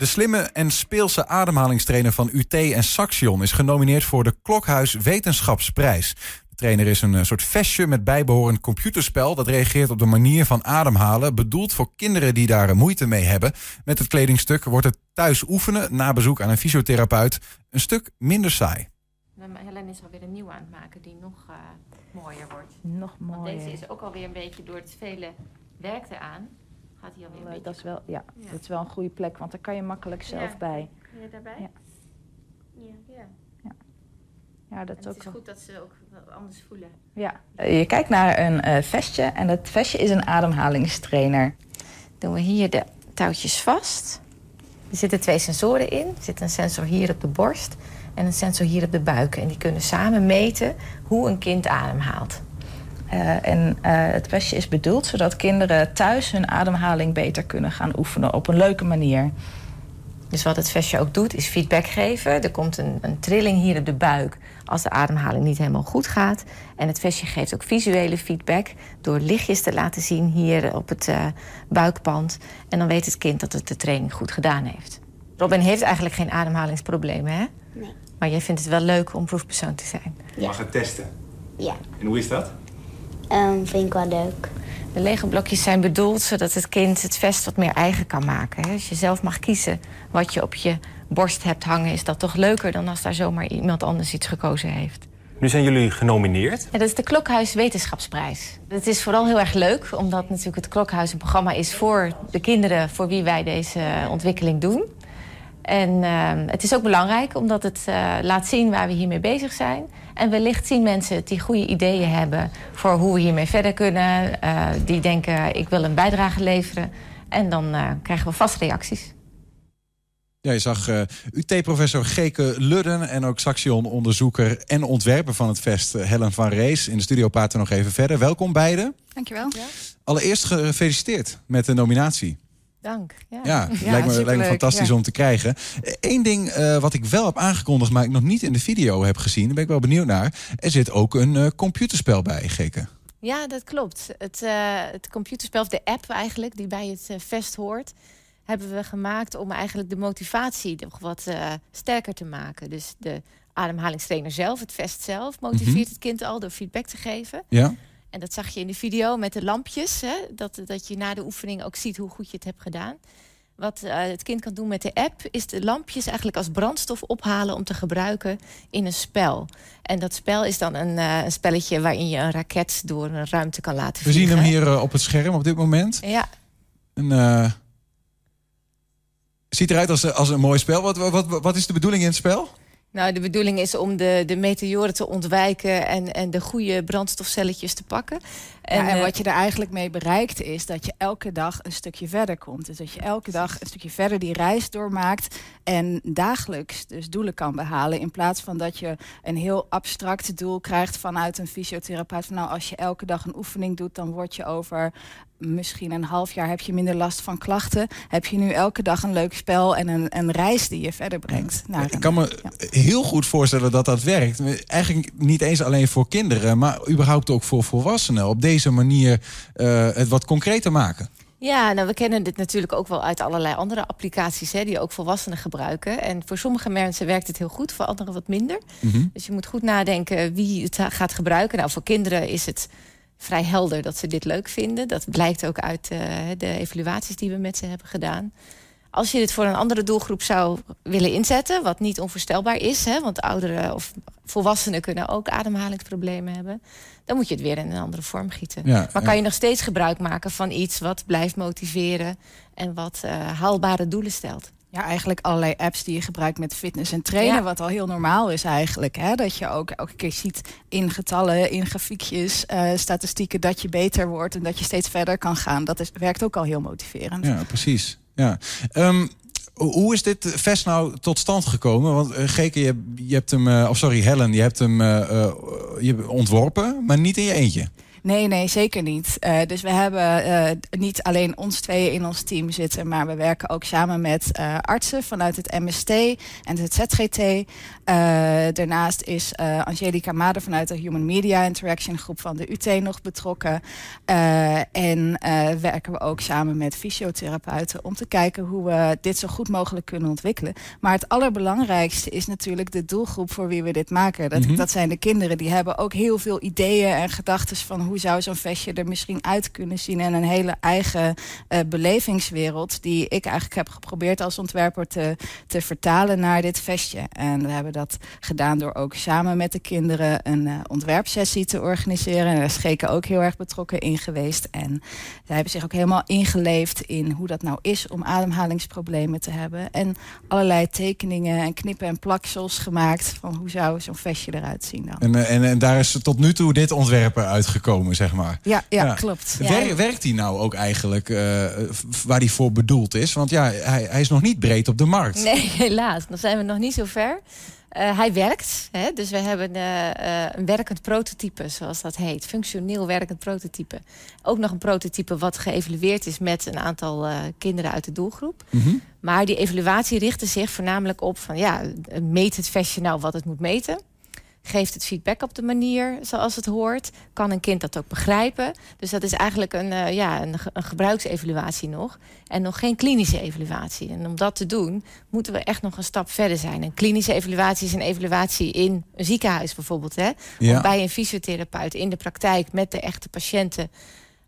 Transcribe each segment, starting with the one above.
De slimme en speelse ademhalingstrainer van UT en Saxion is genomineerd voor de Klokhuis Wetenschapsprijs. De trainer is een eh, soort vestje met bijbehorend computerspel dat reageert op de manier van ademhalen, bedoeld voor kinderen die daar moeite mee hebben. Met het kledingstuk wordt het thuis oefenen na bezoek aan een fysiotherapeut een stuk minder saai. Nou, Helen is alweer een nieuwe aan het maken die nog uh, mooier wordt. Nog Want mooier. deze is ook alweer een beetje door het vele werk eraan. Gaat hij alweer beetje... Dat is wel, ja, Ja. dat is wel een goede plek, want daar kan je makkelijk zelf Ja. bij. Kun je daarbij? Ja. Ja. ja. Ja, dat En is het ook is wel- goed dat ze ook anders voelen. Ja. Je kijkt naar een eh, vestje en dat vestje is een ademhalingstrainer. Doen we hier de touwtjes vast. Er zitten twee sensoren in. Er zit een sensor hier op de borst en een sensor hier op de buik. En die kunnen samen meten hoe een kind ademhaalt. Eh, en eh, het vestje is bedoeld zodat kinderen thuis hun ademhaling beter kunnen gaan oefenen op een leuke manier. Dus wat het vestje ook doet, is feedback geven. Er komt een, een trilling hier op de buik als de ademhaling niet helemaal goed gaat. En het vestje geeft ook visuele feedback door lichtjes te laten zien hier op het eh, buikpand. En dan weet het kind dat het de training goed gedaan heeft. Robin heeft eigenlijk geen ademhalingsproblemen, hè? Nee. Maar jij vindt het wel leuk om proefpersoon te zijn. Ja. Mag het testen. Ja, En hoe is dat? Ehm, vind ik wel leuk. De lege blokjes zijn bedoeld zodat het kind het vest wat meer eigen kan maken. hè. Als je zelf mag kiezen wat je op je borst hebt hangen... is dat toch leuker dan als daar zomaar iemand anders iets gekozen heeft. Nu zijn jullie genomineerd. Ja, dat is de Klokhuis Wetenschapsprijs. Het is vooral heel erg leuk, omdat natuurlijk het Klokhuis een programma is voor de kinderen voor wie wij deze ontwikkeling doen. En eh, het is ook belangrijk omdat het eh, laat zien waar we hiermee bezig zijn. En wellicht zien mensen die goede ideeën hebben voor hoe we hiermee verder kunnen. eh, die denken, ik wil een bijdrage leveren. En dan eh, krijgen we vast reacties. Ja, je zag eh, UT-professor Geke Ludden en ook Saxion-onderzoeker en ontwerper van het vest Helen van Rees. In de studio praten we nog even verder. Welkom beiden. Dankjewel. Allereerst gefeliciteerd met de nominatie. Dank. Ja. Ja, lijkt, me, lijkt me superleuk, fantastisch ja. om te krijgen. Eén ding eh, wat ik wel heb aangekondigd, maar ik nog niet in de video heb gezien. Daar ben ik wel benieuwd naar. Er zit ook een eh, computerspel bij, Geke. Ja, dat klopt. Het, eh, het computerspel, of de app eigenlijk, die bij het vest hoort, hebben we gemaakt om eigenlijk de motivatie nog wat sterker te maken. Dus de ademhalingstrainer zelf, het vest zelf, motiveert Mhm. het kind al door feedback te geven. Ja? En dat zag je in de video met de lampjes, hè? Dat, dat je na de oefening ook ziet hoe goed je het hebt gedaan. Wat eh, het kind kan doen met de app, is de lampjes eigenlijk als brandstof ophalen om te gebruiken in een spel. En dat spel is dan een, eh, een spelletje waarin je een raket door een ruimte kan laten We zien vliegen. hem hier eh, op het scherm op dit moment. Ja, Een, ziet eruit als, als een mooi spel. Wat, wat, wat is de bedoeling in het spel? Nou de bedoeling is om de, de meteoren te ontwijken en, en de goede brandstofcelletjes te pakken. En, en eh, wat je er eigenlijk mee bereikt is dat je elke dag een stukje verder komt. Dus dat je elke dag een stukje verder die reis doormaakt en dagelijks dus doelen kan behalen. In plaats van dat je een heel abstract doel krijgt vanuit een fysiotherapeut. Van nou, als je elke dag een oefening doet, dan word je over misschien een half jaar heb je minder last van klachten. Heb je nu elke dag een leuk spel en een, een reis die je verder brengt. naar ik een- kan me ja. heel goed voorstellen dat dat werkt. Eigenlijk niet eens alleen voor kinderen, maar überhaupt ook voor volwassenen. Op deze manier eh, het wat concreter maken. Ja, nou, we kennen dit natuurlijk ook wel uit allerlei andere applicaties... Hè, die ook volwassenen gebruiken. En voor sommige mensen werkt het heel goed, voor anderen wat minder. Mhm. Dus je moet goed nadenken wie het gaat gebruiken. Nou, voor kinderen is het vrij helder dat ze dit leuk vinden. Dat blijkt ook uit eh, de evaluaties die we met ze hebben gedaan. Als je dit voor een andere doelgroep zou willen inzetten... wat niet onvoorstelbaar is, hè, want ouderen of volwassenen... kunnen ook ademhalingsproblemen hebben... dan moet je het weer in een andere vorm gieten. Ja, Maar ja. kan je nog steeds gebruik maken van iets wat blijft motiveren... en wat eh, haalbare doelen stelt. Ja, eigenlijk allerlei apps die je gebruikt met fitness en trainen. Ja. Wat al heel normaal is eigenlijk. Hè? Dat je ook elke keer ziet in getallen, in grafiekjes, eh, statistieken... dat je beter wordt en dat je steeds verder kan gaan. Dat is, werkt ook al heel motiverend. Ja, precies. Ja. Ehm, hoe is dit vest nou tot stand gekomen? Want uh, Geke, je, je hebt hem, eh, of sorry, Helen, je hebt hem eh, eh, je hebt ontworpen, maar niet in je eentje. Nee, nee, zeker niet. Uh, dus we hebben uh, niet alleen ons tweeën in ons team zitten, maar we werken ook samen met uh, artsen vanuit het MST en het ZGT. daarnaast is Angelica Mader vanuit de Human Media Interaction groep van de UT nog betrokken. en werken we ook samen met fysiotherapeuten om te kijken hoe we dit zo goed mogelijk kunnen ontwikkelen. Maar het allerbelangrijkste is natuurlijk de doelgroep voor wie we dit maken. Dat, mm -hmm. dat zijn de kinderen. Die hebben ook heel veel ideeën en gedachten van hoe zou zo'n vestje er misschien uit kunnen zien. En een hele eigen uh, belevingswereld die ik eigenlijk heb geprobeerd als ontwerper te, te vertalen naar dit vestje. En we hebben dat gedaan door ook samen met de kinderen een uh, ontwerpsessie te organiseren. En daar is Scheken ook heel erg betrokken in geweest. En zij hebben zich ook helemaal ingeleefd in hoe dat nou is om ademhalingsproblemen te hebben. En allerlei tekeningen en knippen en plaksels gemaakt van hoe zou zo'n vestje eruit zien dan. En, en, en daar is tot nu toe dit ontwerpen uitgekomen, zeg maar. Ja, ja, ja. klopt. Wer, werkt hij nou ook eigenlijk uh, waar hij voor bedoeld is? Want ja, hij, hij is nog niet breed op de markt. Nee, helaas. Dan zijn we nog niet zo ver. Uh, hij werkt, hè? dus we hebben uh, uh, een werkend prototype, zoals dat heet. Functioneel werkend prototype. Ook nog een prototype wat geëvalueerd is met een aantal kinderen uit de doelgroep. Mm -hmm. Maar die evaluatie richtte zich voornamelijk op van ja, meet het vestje nou wat het moet meten? Geeft het feedback op de manier zoals het hoort? Kan een kind dat ook begrijpen? Dus dat is eigenlijk een, uh, ja, een, een gebruiksevaluatie nog. En nog geen klinische evaluatie. En om dat te doen, moeten we echt nog een stap verder zijn. Een klinische evaluatie is een evaluatie in een ziekenhuis bijvoorbeeld. Hè? Ja. Of bij een fysiotherapeut in de praktijk met de echte patiënten.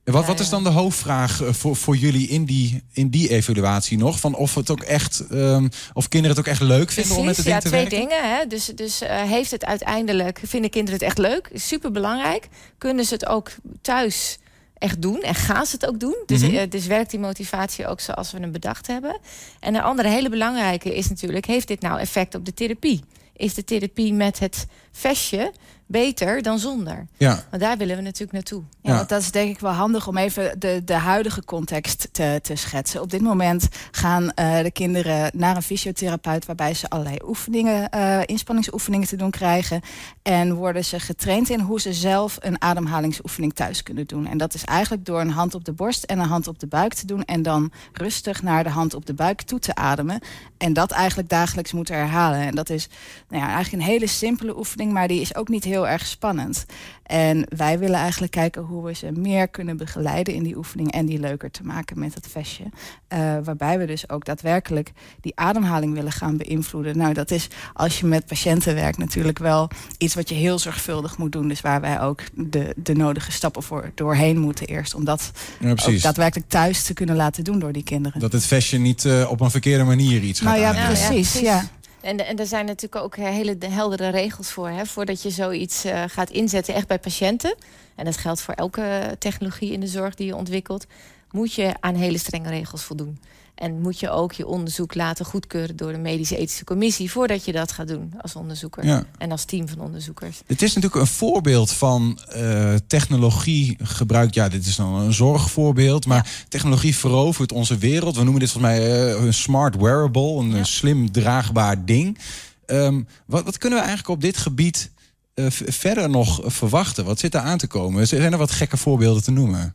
Wat, wat is dan de hoofdvraag voor, voor jullie in die, in die evaluatie nog? Van of het ook echt, um, of kinderen het ook echt leuk vinden Precies, om met het ja, ding te twee werken? dingen. Hè? Dus, dus uh, heeft het uiteindelijk, vinden kinderen het echt leuk? Super belangrijk. Kunnen ze het ook thuis echt doen? En gaan ze het ook doen? Dus, Mhm. dus werkt die motivatie ook zoals we hem bedacht hebben? En een andere hele belangrijke is natuurlijk, heeft dit nou effect op de therapie? Is de therapie met het vestje beter dan zonder? Ja. Want daar willen we natuurlijk naartoe. Ja, Ja. want dat is denk ik wel handig om even de, de huidige context te, te schetsen. Op dit moment gaan eh, de kinderen naar een fysiotherapeut... waarbij ze allerlei oefeningen, eh, inspanningsoefeningen te doen krijgen. En worden ze getraind in hoe ze zelf een ademhalingsoefening thuis kunnen doen. En dat is eigenlijk door een hand op de borst en een hand op de buik te doen... en dan rustig naar de hand op de buik toe te ademen. En dat eigenlijk dagelijks moeten herhalen. En dat is nou ja, eigenlijk een hele simpele oefening... maar die is ook niet heel erg spannend. En wij willen eigenlijk kijken hoe we ze meer kunnen begeleiden in die oefening en die leuker te maken met het vestje. Uh, waarbij we dus ook daadwerkelijk die ademhaling willen gaan beïnvloeden. Nou, dat is als je met patiënten werkt natuurlijk wel iets wat je heel zorgvuldig moet doen. Dus waar wij ook de, de nodige stappen voor doorheen moeten eerst. Om dat Ja, ook precies. daadwerkelijk thuis te kunnen laten doen door die kinderen. Dat het vestje niet eh, op een verkeerde manier iets gaat nou ja, precies. precies. Ja. En, en er zijn natuurlijk ook hele de- heldere regels voor. Hè, voordat je zoiets eh, gaat inzetten, echt bij patiënten. En dat geldt voor elke technologie in de zorg die je ontwikkelt. Moet je aan hele strenge regels voldoen. En moet je ook je onderzoek laten goedkeuren door de medische ethische commissie. voordat je dat gaat doen als onderzoeker. Ja. En als team van onderzoekers. Het is natuurlijk een voorbeeld van eh, technologie gebruikt. Ja, dit is dan een zorgvoorbeeld. Maar technologie verovert onze wereld. We noemen dit volgens mij eh, een smart wearable. Een Ja. slim draagbaar ding. Ehm, wat, wat kunnen we eigenlijk op dit gebied eh, verder nog verwachten? Wat zit er aan te komen? Zijn er wat gekke voorbeelden te noemen?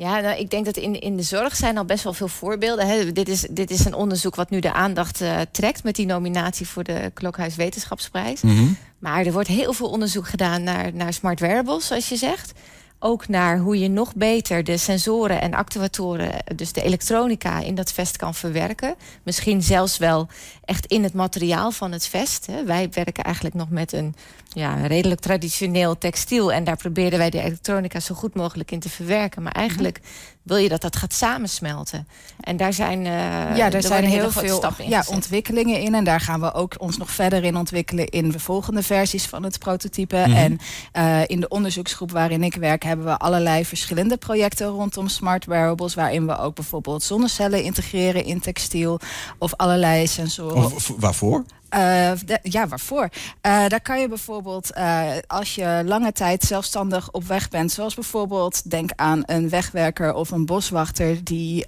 Ja, nou, ik denk dat in, in de zorg zijn al best wel veel voorbeelden. Hè. Dit, is, dit is een onderzoek wat nu de aandacht eh, trekt... met die nominatie voor de Klokhuis Wetenschapsprijs. Mhm. Maar er wordt heel veel onderzoek gedaan naar, naar smart wearables, zoals je zegt. Ook naar hoe je nog beter de sensoren en actuatoren, dus de elektronica, in dat vest kan verwerken. Misschien zelfs wel echt in het materiaal van het vest. Hè. Wij werken eigenlijk nog met een ja, redelijk traditioneel textiel. En daar proberen wij de elektronica zo goed mogelijk in te verwerken. Maar eigenlijk wil je dat dat gaat samensmelten. En daar zijn, eh, Ja, er zijn heel veel stappen in ja, gezet. ontwikkelingen in. En daar gaan we ook ons nog verder in ontwikkelen in de volgende versies van het prototype. Mhm. En eh, in de onderzoeksgroep waarin ik werk, hebben we allerlei verschillende projecten rondom smart wearables. Waarin we ook bijvoorbeeld zonnecellen integreren in textiel. Of allerlei sensoren. Of- waarvoor? Eh, de- ja, waarvoor? Eh, daar kan je bijvoorbeeld, eh, als je lange tijd zelfstandig op weg bent, zoals bijvoorbeeld, denk aan een wegwerker of een boswachter die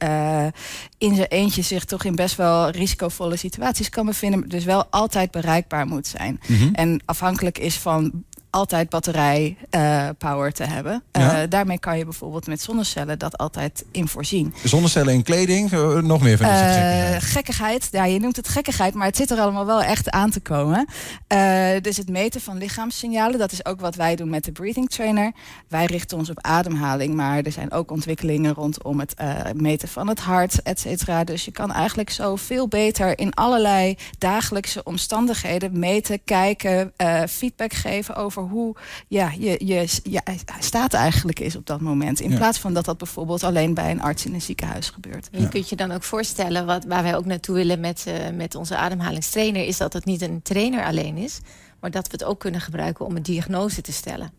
in zijn eentje zich toch in best wel risicovolle situaties kan bevinden, dus wel altijd bereikbaar moet zijn. Mhm. En afhankelijk is van altijd batterij eh, power te hebben. Eh, daarmee kan je bijvoorbeeld met zonnecellen dat altijd in voorzien. Zonnecellen in kleding, eh, nog meer van gekkigheid. ja, je noemt het gekkigheid, maar het zit er allemaal wel echt aan te komen. Dus het meten van lichaamssignalen, dat is ook wat wij doen met de Breathing Trainer. Wij richten ons op ademhaling, maar er zijn ook ontwikkelingen rondom het meten van het hart, et cetera. Dus je kan eigenlijk zo veel beter in allerlei dagelijkse omstandigheden meten, kijken, feedback geven over hoe ja, je, je, je staat eigenlijk is op dat moment. In Ja. plaats van dat dat bijvoorbeeld alleen bij een arts in een ziekenhuis gebeurt. Je kunt je dan ook voorstellen, wat, waar wij ook naartoe willen met, eh, met onze ademhalingstrainer, is dat het niet een trainer alleen is, maar dat we het ook kunnen gebruiken om een diagnose te stellen.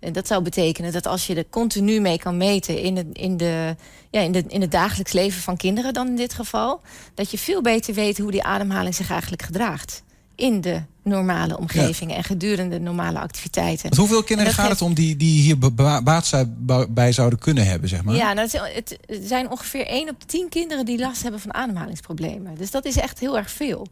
En dat zou betekenen dat als je er continu mee kan meten in het, in, de, ja, in, de, in het dagelijks leven van kinderen dan in dit geval, dat je veel beter weet hoe die ademhaling zich eigenlijk gedraagt. In de normale omgevingen en gedurende normale activiteiten. Want hoeveel kinderen gaat het om die, die hier baat bij zouden kunnen hebben, zeg maar? Ja, nou, het, zijn ongeveer 1 op de 10 kinderen die last hebben van ademhalingsproblemen. Dus dat is echt heel erg veel.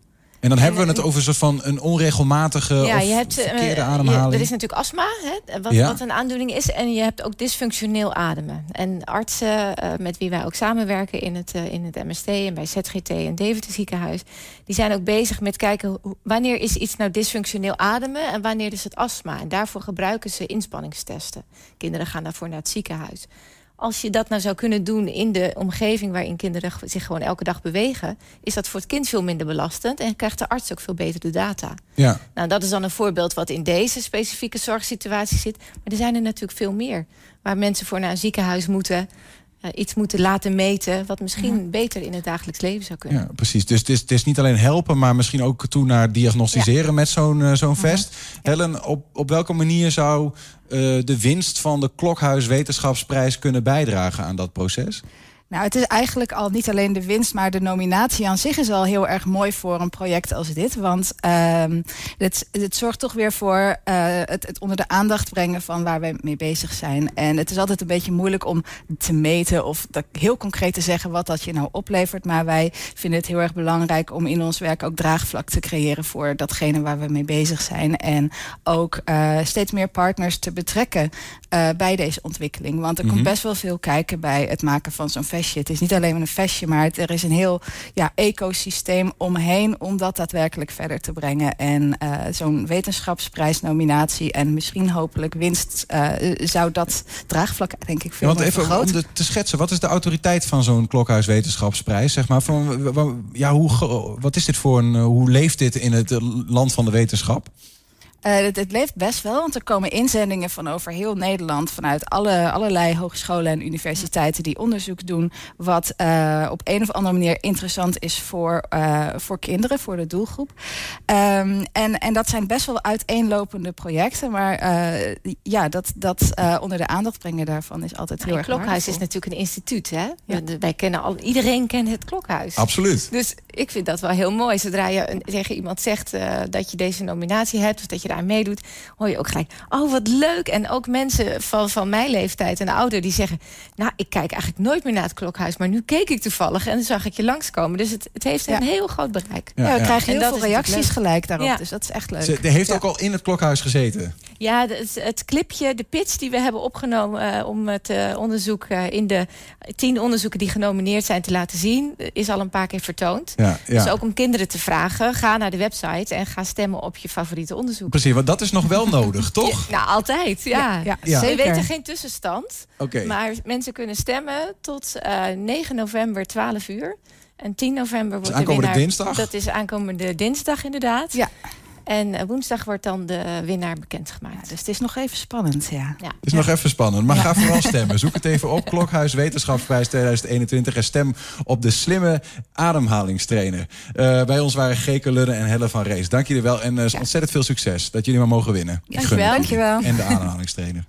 En dan hebben we het over een soort van een onregelmatige ja, of je hebt, eh, verkeerde je- ademhaling. er is natuurlijk astma, hè, wat, Ja. wat een aandoening is. En je hebt ook dysfunctioneel ademen. En artsen eh, met wie wij ook samenwerken in het, eh, in het MST en bij ZGT en Deventer ziekenhuis... die zijn ook bezig met kijken wanneer is iets nou dysfunctioneel ademen... en wanneer is het astma. En daarvoor gebruiken ze inspanningstesten. Kinderen gaan daarvoor naar het ziekenhuis. Als je dat nou zou kunnen doen in de omgeving waarin kinderen zich gewoon elke dag bewegen, is dat voor het kind veel minder belastend en krijgt de arts ook veel beter de data. Ja. Nou, dat is dan een voorbeeld wat in deze specifieke zorgsituatie zit. Maar er zijn er natuurlijk veel meer. Waar mensen voor naar een ziekenhuis moeten, iets moeten laten meten, wat misschien beter in het dagelijks leven zou kunnen. Ja, precies. Dus het is, het is niet alleen helpen, maar misschien ook toe naar diagnosticeren met zo'n eh, zo'n vest. Helen, op, op welke manier zou eh, de winst van de Klokhuis Wetenschapsprijs kunnen bijdragen aan dat proces? Nou, het is eigenlijk al niet alleen de winst, maar de nominatie aan zich is al heel erg mooi voor een project als dit. Want ehm het, het zorgt toch weer voor eh, het, het onder de aandacht brengen van waar wij mee bezig zijn. En het is altijd een beetje moeilijk om te meten of dat heel concreet te zeggen wat dat je nou oplevert. Maar wij vinden het heel erg belangrijk om in ons werk ook draagvlak te creëren voor datgene waar we mee bezig zijn. En ook eh, steeds meer partners te betrekken eh, bij deze ontwikkeling. Want er komt Mhm. best wel veel kijken bij het maken van zo'n vestje. Het is niet alleen maar een vestje, maar het- er is een heel ja, ecosysteem omheen om dat daadwerkelijk verder te brengen. En eh, zo'n wetenschapsprijsnominatie en misschien hopelijk winst eh, zou dat draagvlak denk ik veel Ja, want even om de, te schetsen, wat is de autoriteit van zo'n Klokhuis Wetenschapsprijs? Zeg maar, van, ja, hoe, wat is dit voor een, eh, hoe leeft dit in het land van de wetenschap? Eh, het, het leeft best wel, want er komen inzendingen van over heel Nederland, vanuit alle, allerlei hogescholen en universiteiten die onderzoek doen, wat eh, op een of andere manier interessant is voor, eh, voor kinderen, voor de doelgroep. Ehm, en, en dat zijn best wel uiteenlopende projecten, maar eh, ja, dat, dat eh, onder de aandacht brengen daarvan is altijd heel Het erg klokhuis is natuurlijk een instituut, hè? Ja. Wij kennen al, iedereen kent het klokhuis. Absoluut. Dus ik vind dat wel heel mooi. Zodra je een- tegen iemand zegt eh, dat je deze nominatie hebt... of dat je aan meedoet, hoor je ook gelijk... oh, wat leuk. En ook mensen van, van mijn leeftijd en ouder die zeggen... nou, ik kijk eigenlijk nooit meer naar het klokhuis... maar nu keek ik toevallig en dan zag ik je langskomen. Dus het, het heeft Ja. een heel groot bereik. Ja, we krijgen En heel veel reacties gelijk daarop, Ja. dus dat is echt leuk. Ze, heeft Ja. ook al in het Klokhuis gezeten. Ja, het, het clipje, de pitch die we hebben opgenomen eh, om het eh, onderzoek eh, in de tien onderzoeken die genomineerd zijn te laten zien, is al een paar keer vertoond. Ja, ja. Dus ook om kinderen te vragen, ga naar de website en ga stemmen op je favoriete onderzoek. Precies, want dat is nog wel nodig, toch? Ja, nou, altijd, ja. ja, Ja. We weten geen tussenstand, Oké. maar mensen kunnen stemmen tot eh 9 november 12 uur. En 10 november wordt de aankomende winnaar... dinsdag? Dat is aankomende dinsdag inderdaad. Ja. En eh, woensdag wordt dan de winnaar bekendgemaakt. Dus het is nog even spannend, ja. Ja. Het is nog even spannend, maar ga vooral stemmen. Zoek het even op. Klokhuis Wetenschapsprijs 2021. En stem op de slimme ademhalingstrainer. Eh, bij ons waren Geke Ludde en Helle van Rees. Dank jullie wel en eh, ontzettend veel succes dat jullie maar mogen winnen. Dankjewel. het jullie. Dankjewel. En de ademhalingstrainer.